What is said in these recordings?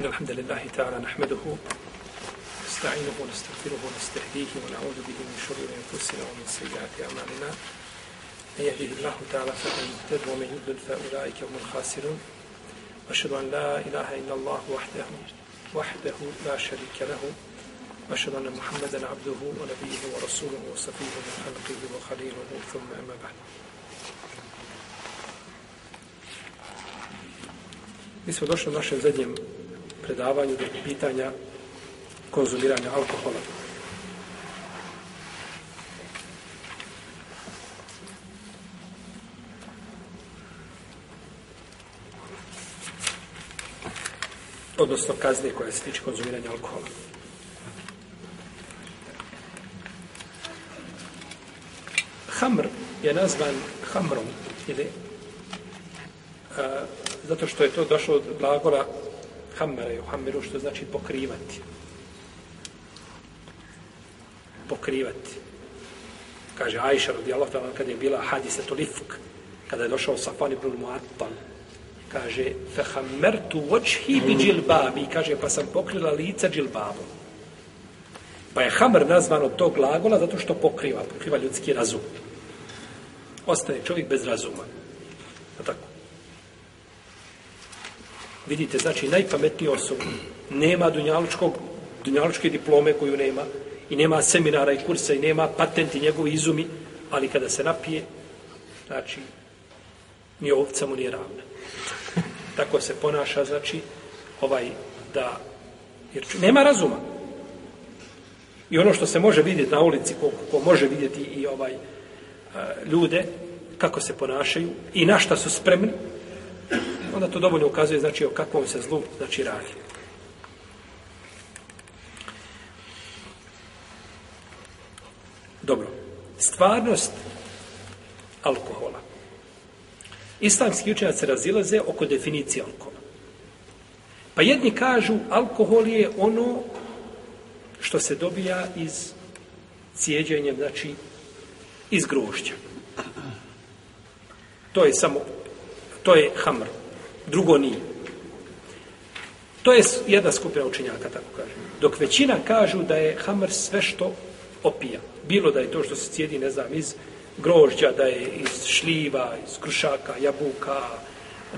إن الحمد لله تعالى نحمده نستعينه ونستغفره ونستهديه ونعوذ به من شرور أنفسنا ومن سيئات أعمالنا. من يهده الله تعالى فهو المهتد ومن يضلل فأولئك هم الخاسرون. وأشهد أن لا إله إلا الله وحده وحده لا شريك له. وأشهد أن محمدا عبده ونبيه ورسوله وصفيه من خلقه وخليله ثم أما بعد. Mi smo došli u našem zadnjem predavanju do pitanja konzumiranja alkohola. Odnosno kazne koje se tiče konzumiranja alkohola. Hamr je nazvan hamrom ili a, zato što je to došlo od glagola hammera i što znači pokrivati. Pokrivati. Kaže Ajša radijallahu ta'ala kada je bila hadise tolifuk, kada je došao Safan ibn Mu'attal, kaže fe hammertu vočhi bi džilbabi, kaže pa sam pokrila lica džilbabom. Pa je hamr nazvan od tog glagola zato što pokriva, pokriva ljudski razum. Ostane čovjek bez razuma. A tako. Vidite, znači, najpametniji osoba nema dunjalučkog, dunjalučke diplome koju nema i nema seminara i kursa i nema patenti njegovi izumi, ali kada se napije, znači, ni ovca mu nije ravna. Tako se ponaša, znači, ovaj, da, jer nema razuma. I ono što se može vidjeti na ulici, ko, ko može vidjeti i ovaj ljude, kako se ponašaju i na šta su spremni, onda to dovoljno ukazuje znači o kakvom se zlu znači radi. Dobro. Stvarnost alkohola. Islamski učenjaci razilaze oko definicije alkohola. Pa jedni kažu alkohol je ono što se dobija iz cijeđenjem, znači iz grožđa. To je samo, to je hamr drugo nije. To je jedna skupina učenjaka, tako kaže. Dok većina kažu da je hamr sve što opija. Bilo da je to što se cijedi, ne znam, iz grožđa, da je iz šljiva, iz krušaka, jabuka,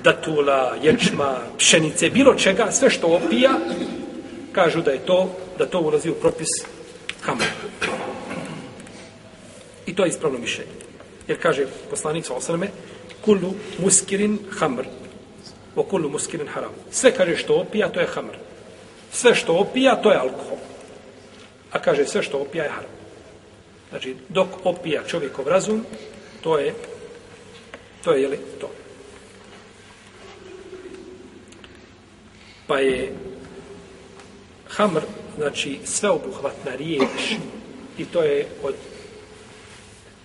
datula, ječma, pšenice, bilo čega, sve što opija, kažu da je to, da to ulazi u propis hamra. I to je ispravno mišljenje. Jer kaže poslanik sa osrme, kullu muskirin hamr, o kullu muskirin haram. Sve kaže što opija, to je hamr. Sve što opija, to je alkohol. A kaže sve što opija je haram. Znači, dok opija čovjekov razum, to je, to je, jeli, to. Pa je hamr, znači, sveobuhvatna riječ i to je od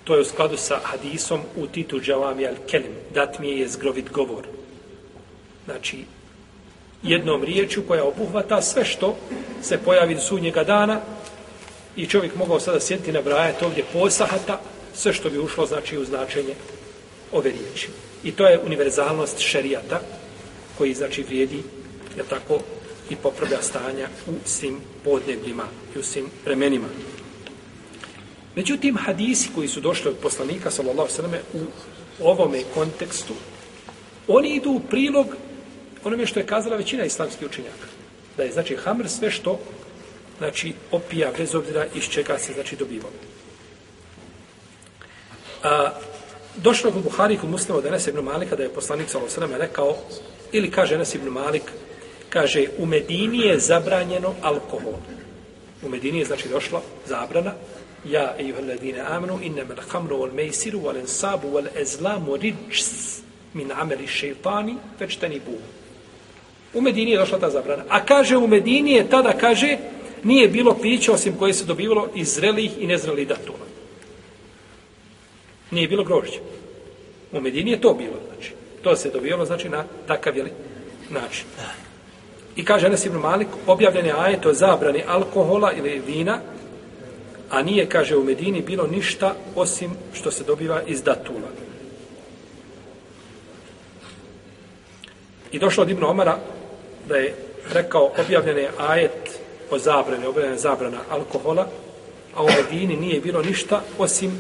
to je u skladu sa hadisom u titu Džavami al-Kelim, dat mi je zgrovit govor znači jednom riječu koja obuhvata sve što se pojavi do sudnjega dana i čovjek mogao sada sjediti na brajati ovdje posahata sve što bi ušlo znači u značenje ove riječi. I to je univerzalnost šerijata koji znači vrijedi je tako i popravlja stanja u svim podnebljima i u svim vremenima. Međutim, hadisi koji su došli od poslanika, sallallahu sallam, u ovome kontekstu, oni idu u prilog onome što je kazala većina islamskih učenjaka. Da je, znači, hamr sve što, znači, opija bez obzira iz čega se, znači, dobiva. A, došlo kod Buhari kod muslima od Enes ibn Malika da je poslanik sa Losanem rekao, ili kaže Enes ibn Malik, kaže, u Medini je zabranjeno alkohol. U Medini je, znači, došla zabrana, Ja, ejuha ladine amanu, innama l'hamru wal mejsiru wal ensabu wal ezlamu riđs min ameli šeitani, već tani buhu. U Medini je došla ta zabrana. A kaže u Medini je tada, kaže, nije bilo piće osim koje se dobivalo iz zrelih i nezrelih datula. Nije bilo grožđa. U Medini je to bilo, znači. To se dobivalo, znači, na takav jeli, način. I kaže Anas ibn Malik, objavljen je ajet o zabrani alkohola ili vina, a nije, kaže, u Medini bilo ništa osim što se dobiva iz datula. I došlo od Ibn Omara da je rekao, objavljen je ajet o zabrani, objavljena zabrana alkohola, a u Medini nije bilo ništa osim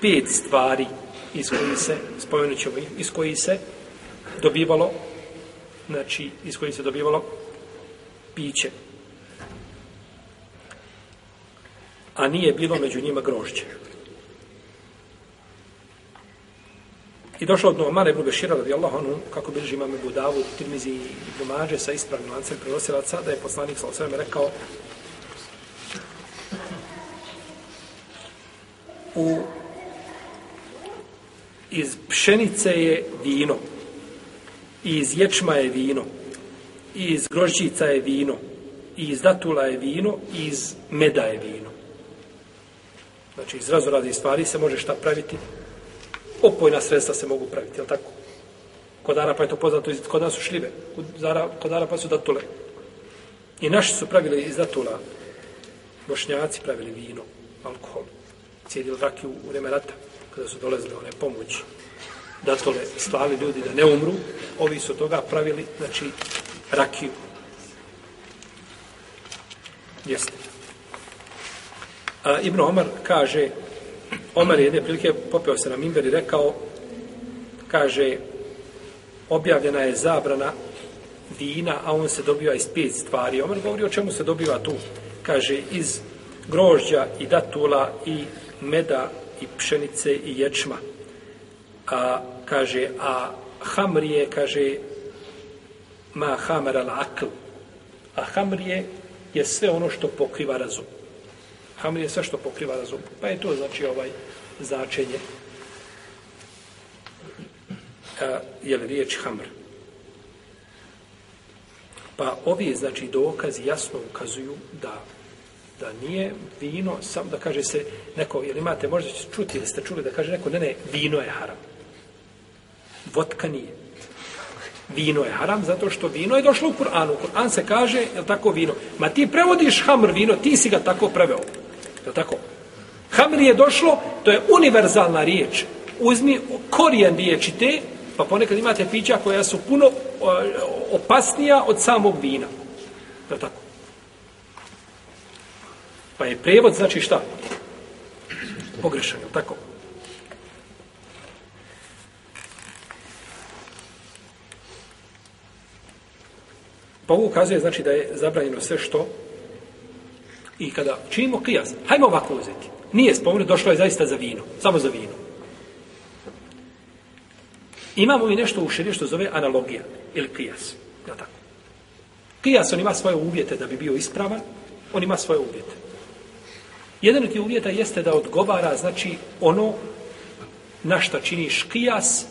pet stvari iz koji se, spomenut ćemo ih, iz koji se dobivalo, znači, iz koji se dobivalo piće. A nije bilo među njima grožđe. I došlo od Nomara ibn Bešira, radijallahu anhu, kako bilži imam Ebu Davud, Tirmizi i Ibn Mađe sa ispravnim lancem prenosilaca, da je poslanik sa osvrame rekao u iz pšenice je vino, i iz ječma je vino, i iz grožđica je vino, i iz datula je vino, i iz meda je vino. Znači, iz razoraznih stvari se može šta praviti? Opojna sredstva se mogu praviti, jel tako? Kod Arapa je to poznato, kod nas su šljive, kod Arapa su datule. I naši su pravili iz datula, bošnjaci pravili vino, alkohol, cijedili rakiju u vreme rata, kada su dolazili one pomoći, datule slali ljudi da ne umru, ovi su toga pravili, znači, rakiju. Jeste. A, Ibn Omar kaže, Omar je jedne prilike popeo se na Mimber i rekao, kaže, objavljena je zabrana vina, a on se dobiva iz pet stvari. Omar govori o čemu se dobiva tu. Kaže, iz grožđa i datula i meda i pšenice i ječma. A, kaže, a hamrije, kaže, ma hamar al akl. A hamrije je sve ono što pokriva razum. Hamr je sve što pokriva razum. Pa je to znači ovaj značenje a, e, je li riječ hamr. Pa ovi znači dokazi jasno ukazuju da da nije vino, samo da kaže se neko, ili imate, možda ćete čuti ili ste čuli da kaže neko, ne, ne, vino je haram. Vodka nije. Vino je haram zato što vino je došlo u Kur'anu. Kur'an se kaže, jel tako, vino. Ma ti prevodiš hamr vino, ti si ga tako preveo. Je tako? Hamr je došlo, to je univerzalna riječ. Uzmi korijen riječi te, pa ponekad imate pića koja su puno e, opasnija od samog vina. Je tako? Pa je prevod, znači šta? Pogrešan, je tako? Pa ovo ukazuje, znači, da je zabranjeno sve što I kada činimo kijas, hajmo ovako uzeti. Nije spomenuto, došlo je zaista za vino. Samo za vino. Imamo i nešto u širje što zove analogija ili kijas. Ja tako. Kijas, on ima svoje uvjete da bi bio ispravan, on ima svoje uvjete. Jedan od tih uvjeta jeste da odgovara, znači, ono na što činiš kijas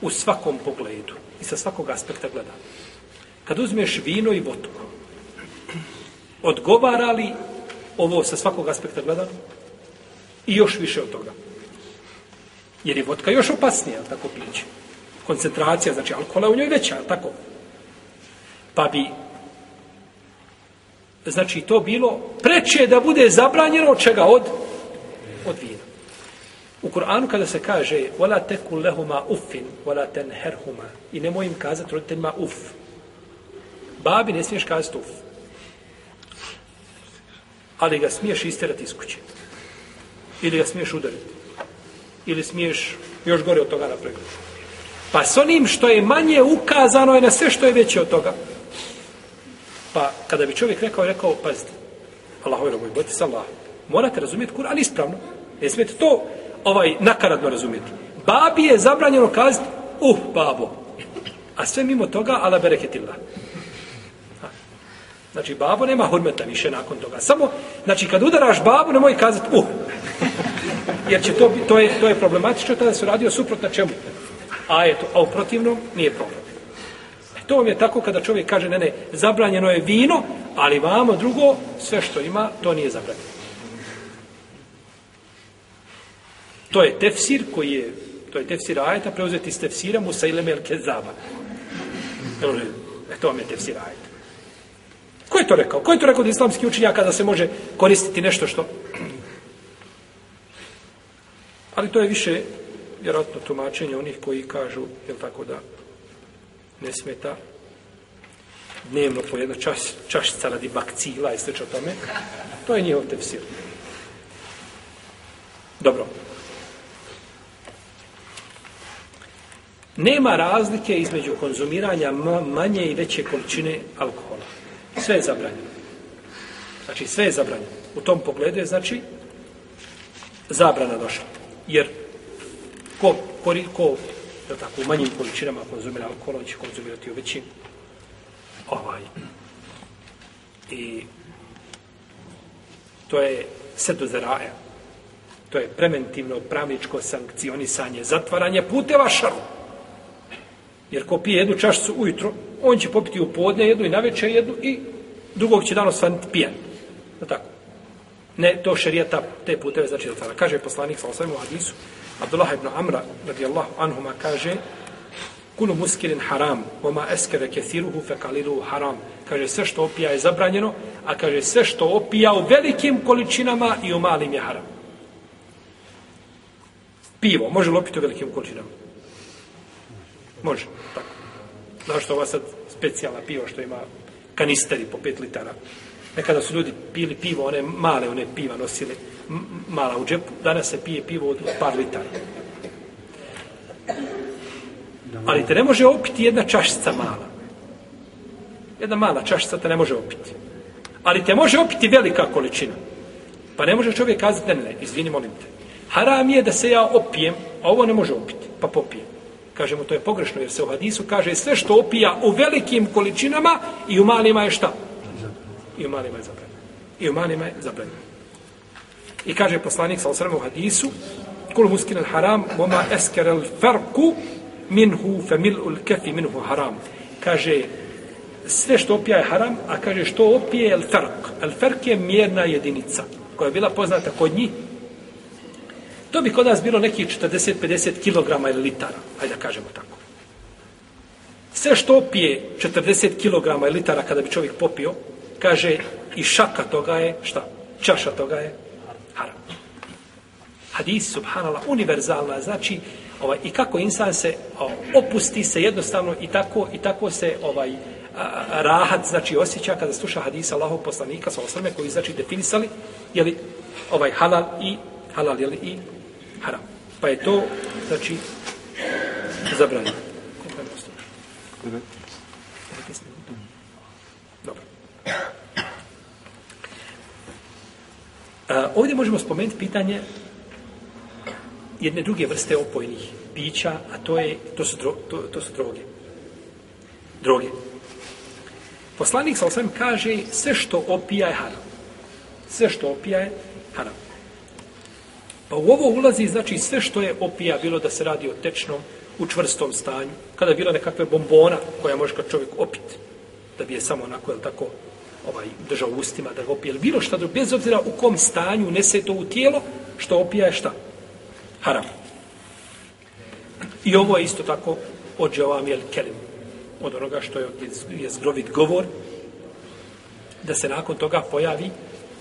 u svakom pogledu i sa svakog aspekta gleda. Kad uzmeš vino i votku, odgovara li ovo sa svakog aspekta gledano? I još više od toga. Jer je vodka još opasnija, tako piće. Koncentracija, znači alkohola u njoj veća, tako? Pa bi znači to bilo preče da bude zabranjeno od čega? Od, od vina. U Kur'anu kada se kaže wala tekul lehuma uffin, wala tenherhuma i nemoj im kazati roditeljima uff. Babi ne smiješ kazati uff ali ga smiješ isterati iz kuće. Ili ga smiješ udariti. Ili smiješ još gore od toga napraviti. Pa s onim što je manje ukazano je na sve što je veće od toga. Pa kada bi čovjek rekao, rekao, pazite, Allah je roboj, bojte se Allah. Morate razumjeti Kur'an ispravno. Ne smijete to ovaj nakaradno razumjeti. Babi je zabranjeno kazati, uh, babo. A sve mimo toga, ala bereketillah. Znači, babo nema hurmeta više nakon toga. Samo, znači, kad udaraš babu, nemoj kazati, uh, jer će to, to, je, to je problematično, tada se radio suprotno čemu. A eto, a u protivnom nije problem. E, to vam je tako kada čovjek kaže, ne, ne, zabranjeno je vino, ali vamo drugo, sve što ima, to nije zabranjeno. To je tefsir koji je, to je tefsir ajeta, preuzeti iz tefsira Musa ili Melke Zaba. E, to vam je tefsir ajeta. Ko je to rekao? Ko je to rekao da islamski učenjak kada se može koristiti nešto što... Ali to je više vjerojatno tumačenje onih koji kažu, jel tako da, ne smeta dnevno po jedna čaš, čašica radi bakcila i sl. tome, to je njihov tefsir. Dobro. Nema razlike između konzumiranja manje i veće količine alkohola. Sve je zabranjeno. Znači, sve je zabranjeno. U tom pogledu je, znači, zabrana došla. Jer ko, ko, ko je tako, u manjim količinama konzumira alkohol, on će konzumirati u većim. Ovaj. I to je sedu zaraja. To je preventivno pravničko sankcionisanje, zatvaranje puteva šaru. Jer ko pije jednu čašicu ujutro, on će popiti u podne jednu i na večer jednu i drugog će dano svaniti pijan. Da tako. Ne, to šerijata te puteve znači da tada. Kaže poslanik sa osvijem u hadisu, Abdullah ibn Amra, radijallahu anhuma, kaže, kulu muskirin haram, oma eskere kethiruhu fe kaliruhu haram. Kaže, sve što opija je zabranjeno, a kaže, sve što opija u velikim količinama i u malim je haram. Pivo, može li opiti u velikim količinama? Može, tako. Znaš što ova sad specijalna piva što ima kanisteri po 5 litara. Nekada su ljudi pili pivo, one male, one piva nosile, mala u džepu. Danas se pije pivo od par litara. Ali te ne može opiti jedna čašica mala. Jedna mala čašica te ne može opiti. Ali te može opiti velika količina. Pa ne može čovjek kazati, ne, ne, izvini, molim te. Haram je da se ja opijem, a ovo ne može opiti, pa popijem. Kažemo, to je pogrešno, jer se u hadisu kaže sve što opija u velikim količinama i u malima je šta? I u malima je zabranjeno. I u malima je zabranjeno. I kaže poslanik sa osrame u hadisu, kul muskin al haram, voma esker al farku minhu fe mil'ul kefi minhu haram. Kaže, sve što opija je haram, a kaže što opije je al fark. Al fark je mjerna jedinica, koja je bila poznata kod njih. To bi kod nas bilo nekih 40-50 kg ili litara, hajde da kažemo tako. Sve što opije 40 kg ili litara kada bi čovjek popio, kaže i šaka toga je, šta? Čaša toga je haram. Hadis, subhanallah, univerzalna, znači, ovaj, i kako insan se o, opusti se jednostavno i tako, i tako se ovaj a, rahat, znači osjeća kada sluša hadisa Allahov poslanika sa osrme koji znači definisali je li ovaj halal i halal je li i haram. Pa je to znači zabranjeno. Koliko pa je A, ovdje možemo spomenuti pitanje jedne druge vrste opojnih pića, a to, je, to, su, dro, to, to su droge. Droge. Poslanik sa kaže sve što opija je haram. Sve što opija je haram. Pa u ovo ulazi znači sve što je opija, bilo da se radi o tečnom, u čvrstom stanju, kada je bila nekakve bombona koja može kad čovjek opiti, da bi je samo onako, jel tako, ovaj, držao ustima da ga opije, bilo šta drugo, bez obzira u kom stanju nese to u tijelo, što opija je šta? Haram. I ovo je isto tako od Javam jel kelim, od onoga što je, je zgrovit govor, da se nakon toga pojavi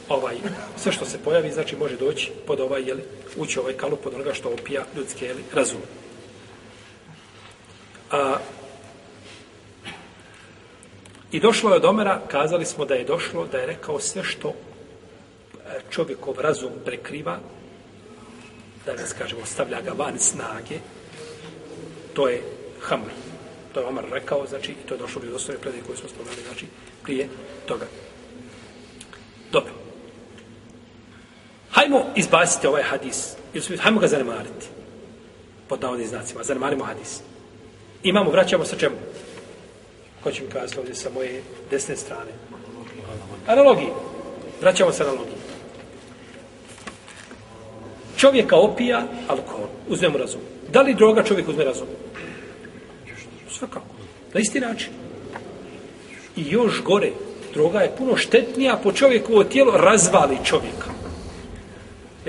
ovaj, sve što se pojavi, znači može doći pod ovaj, jeli, ući ovaj kalup pod onoga što opija ljudske jeli, razum. A, I došlo je od Omera, kazali smo da je došlo, da je rekao sve što e, čovjekov razum prekriva, da ga, skažemo, stavlja ga van snage, to je hamr. To je Omar rekao, znači, i to je došlo u osnovi predaje koje smo spomenuli, znači, prije toga. Dobro. Hajmo izbaciti ovaj hadis. Hajmo ga zanemariti. Pod navodnim znacima. Zanemarimo hadis. Imamo, vraćamo sa čemu? Ko će mi kazati ovdje sa moje desne strane? Analogiji. Vraćamo se analogiji. Čovjeka opija alkohol. Uzmemo razum. Da li droga čovjek uzme razum? Svakako. Na isti način. I još gore. Droga je puno štetnija po čovjeku tijelo razvali čovjeka.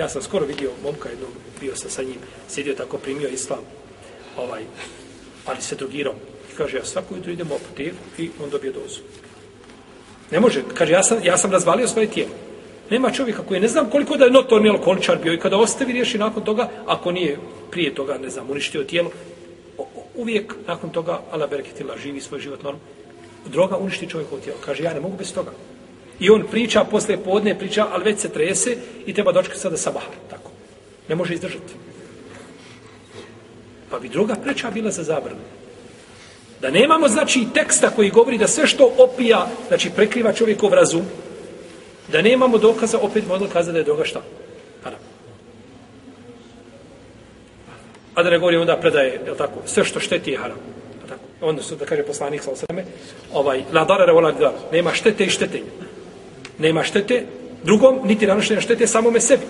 Ja sam skoro vidio momka jednog, bio sam sa njim, sjedio tako, primio islam, ovaj, ali se drugirao kaže, ja svako jutro idem u apoteku i on dobije dozu. Ne može, kaže, ja sam, ja sam razvalio svoje tijelo. Nema čovjeka koji ne znam koliko da je notorni alkoholičar bio i kada ostavi riješi nakon toga, ako nije prije toga, ne znam, uništio tijelo, uvijek nakon toga, ala bereketila, živi svoj život normalno. Droga uništi čovjekovo tijelo. Kaže, ja ne mogu bez toga. I on priča, posle podne priča, ali već se trese i treba dočekati sada sabaha. Tako. Ne može izdržati. Pa bi druga preča bila za zabranu. Da nemamo, znači, teksta koji govori da sve što opija, znači, prekriva čovjekov razum, da nemamo dokaza, opet možemo kazati da je droga šta? Haram. A da ne govorimo da predaje, je tako, sve što šteti je haram. Tako? Onda su, da kaže poslanik, sa osreme, ovaj, la darare vola dar, nema štete i štetenja. Nema štete drugom, niti nanošenja štete samome sebi.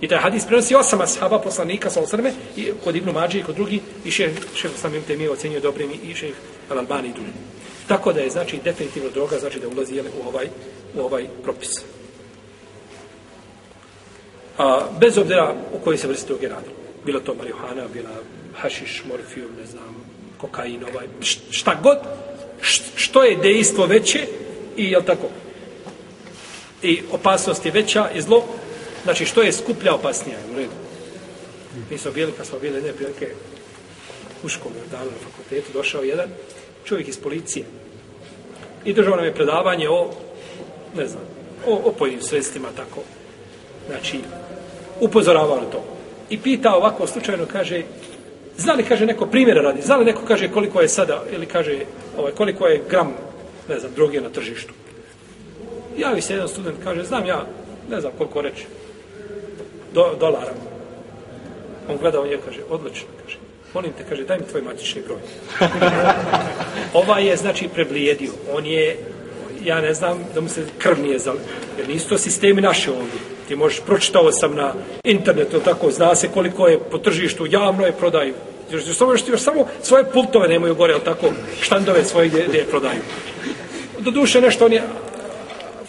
I taj hadis prenosi osam ashaba poslanika sa osrme, i kod Ibnu Mađe i kod drugi, i še, še samim te je ocenio dobrim i še Al-Albani i drugi. Tako da je, znači, definitivno droga, znači da ulazi jele, u ovaj, u ovaj propis. A, bez obzira o kojoj se vrsti droge radi. Bilo to marihuana, bila hašiš, morfijum, ne znam, kokain, ovaj, šta god, što je dejstvo veće i, jel tako, i opasnost je veća i zlo, Znači, što je skuplja opasnija, u redu. Mi smo bili, kad smo bili jedne prilike u školu, danu na fakultetu, došao jedan čovjek iz policije i držao nam je predavanje o, ne znam, o opojnim sredstvima, tako. Znači, upozoravao na to. I pita ovako slučajno, kaže, zna li, kaže, neko primjera radi, zna li neko, kaže, koliko je sada, ili kaže, ovaj, koliko je gram, ne znam, droge na tržištu. Javi se jedan student, kaže, znam ja, ne znam koliko reći, do, dolara. On gleda, on je, kaže, odlično, kaže. Molim te, kaže, daj mi tvoj matični broj. Ova je, znači, preblijedio. On je, ja ne znam, da mu se krv nije zal... Jer nisu to sistemi naše ovdje. Ti možeš, pročitao sam na internetu, tako, zna se koliko je po tržištu, javno je prodaju. Još, još, samo, još, još samo svoje pultove nemaju gore, ali tako, štandove svoje gdje, gdje prodaju. Do duše nešto je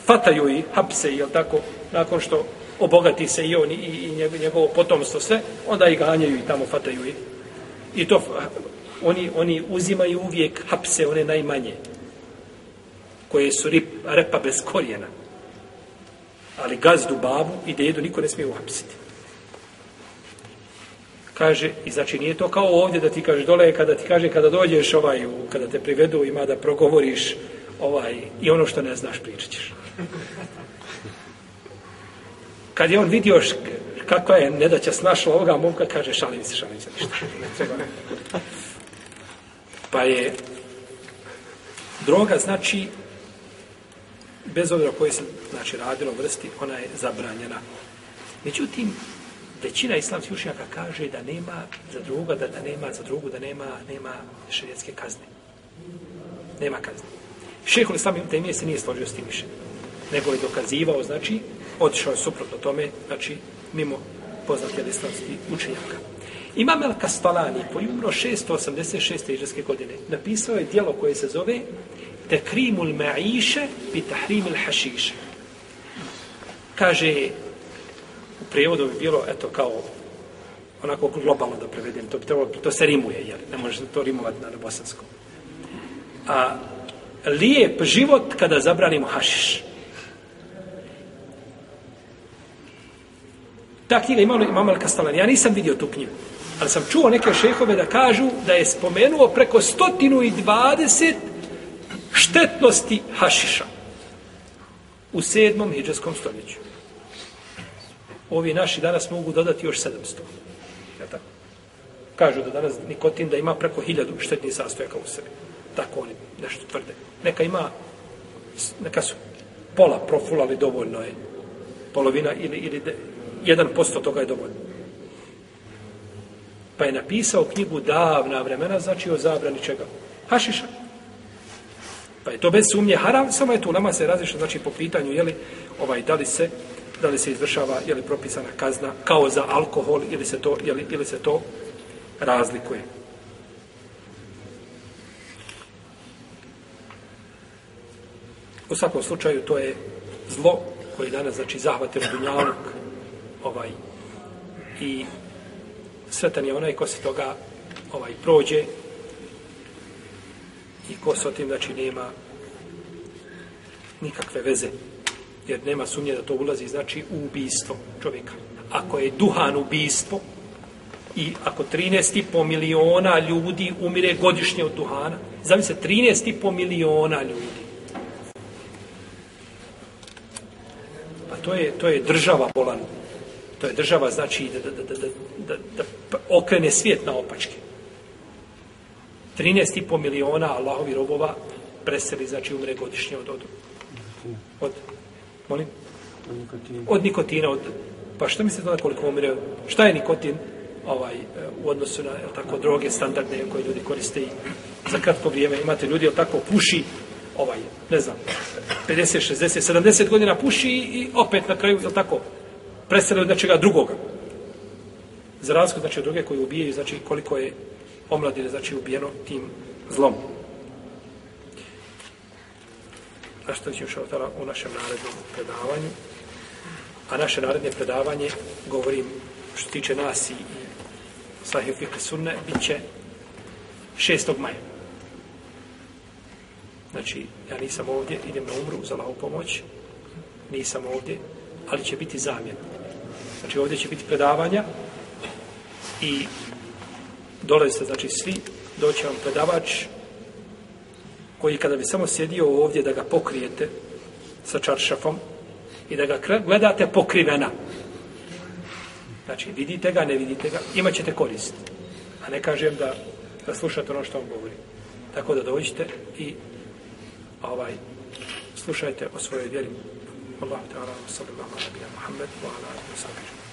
hvataju i hapse, jel tako, nakon što obogati se i on i, i njegovo potomstvo sve, onda i ganjaju i tamo hvataju i, i to oni, oni uzimaju uvijek hapse one najmanje koje su rip, repa bez korijena. Ali gazdu babu i dedu niko ne smije uhapsiti. Kaže i znači nije to kao ovdje da ti kaže dole kada ti kaže kada dođeš ovaj kada te privedu ima da progovoriš ovaj i ono što ne znaš pričat ćeš kad je on vidio kako je nedaća snašla ovoga momka, kaže šalim se, šalim se, ništa. Ne treba ne. Pa je droga znači bez obzira koje se znači, radilo vrsti, ona je zabranjena. Međutim, većina islamskih učenjaka kaže da nema za druga, da, da nema za drugu, da nema nema šerijetske kazne. Nema kazne. Šehol Islam im se nije složio s tim više. Nego je dokazivao, znači, otišao je suprotno tome, znači, mimo poznatih islamskih učenjaka. Imam El Kastalani, koji umro 686. iđeske godine, napisao je dijelo koje se zove Tekrimul Ma'iše bi Tahrimul Hašiše. Kaže, u prijevodu bi bilo, eto, kao onako globalno da prevedem, to, to, to se rimuje, jer ne može to rimovati na bosanskom. A lijep život kada zabranimo hašiš. Ta knjiga imala ono imam Al-Kastalan. Ja nisam vidio tu knjigu. Ali sam čuo neke šehove da kažu da je spomenuo preko stotinu i dvadeset štetnosti hašiša u sedmom hijđarskom stoljeću. Ovi naši danas mogu dodati još sedamsto. Ja tako? Kažu da danas nikotin da ima preko hiljadu štetnih sastojaka u sebi. Tako oni nešto tvrde. Neka ima, neka su pola profulali dovoljno je. Polovina ili, ili jedan posto toga je dovoljno. Pa je napisao knjigu davna vremena, znači o zabrani čega? Hašiša. Pa je to bez sumnje haram, samo je tu nama se različno, znači po pitanju, jeli, ovaj, da li se da li se izvršava, je li propisana kazna kao za alkohol ili se to, je li, ili se to razlikuje. U svakom slučaju to je zlo koje danas znači zahvatilo dunjaluk ovaj i sretan je onaj ko se toga ovaj prođe i ko se o tim znači nema nikakve veze jer nema sumnje da to ulazi znači u ubistvo čovjeka ako je duhan ubistvo I ako 13,5 miliona ljudi umire godišnje od duhana, zamislite, 13,5 miliona ljudi. To je, to je država bolan. To je država, znači, da, da, da, da, da, da, da okrene svijet na opačke. 13,5 miliona Allahovi robova preseli, znači, umre godišnje od, od, od, molim? Od nikotina. Od nikotina, od, pa što mislite onda koliko umire? Šta je nikotin ovaj, u odnosu na tako, droge standardne koje ljudi koriste i za kratko vrijeme? Imate ljudi, jel tako, puši, ovaj, ne znam, 50, 60, 70 godina puši i opet na kraju, je tako, prestane od nečega drugoga. Za razliku, znači, od druge koji ubijaju, znači, koliko je omladine, znači, ubijeno tim zlom. A što ćemo još u našem narednom predavanju? A naše naredne predavanje, govorim što tiče nas i Sahih Fikr Sunne, bit će 6. maja. Znači, ja nisam ovdje, idem na umru za lahu pomoć, nisam ovdje, ali će biti zamjen. Znači, ovdje će biti predavanja i dolazite, znači, svi, doće vam predavač koji kada bi samo sjedio ovdje da ga pokrijete sa čaršafom, i da ga gledate pokrivena. Znači, vidite ga, ne vidite ga, imat ćete korist. A ne kažem da, da slušate ono što vam govori. Tako da dođite i ovaj, slušajte o svojoj vjeri. Allah ta'ala, sallallahu alaihi wa sallam, Muhammed, wa ala alihi wa sallam.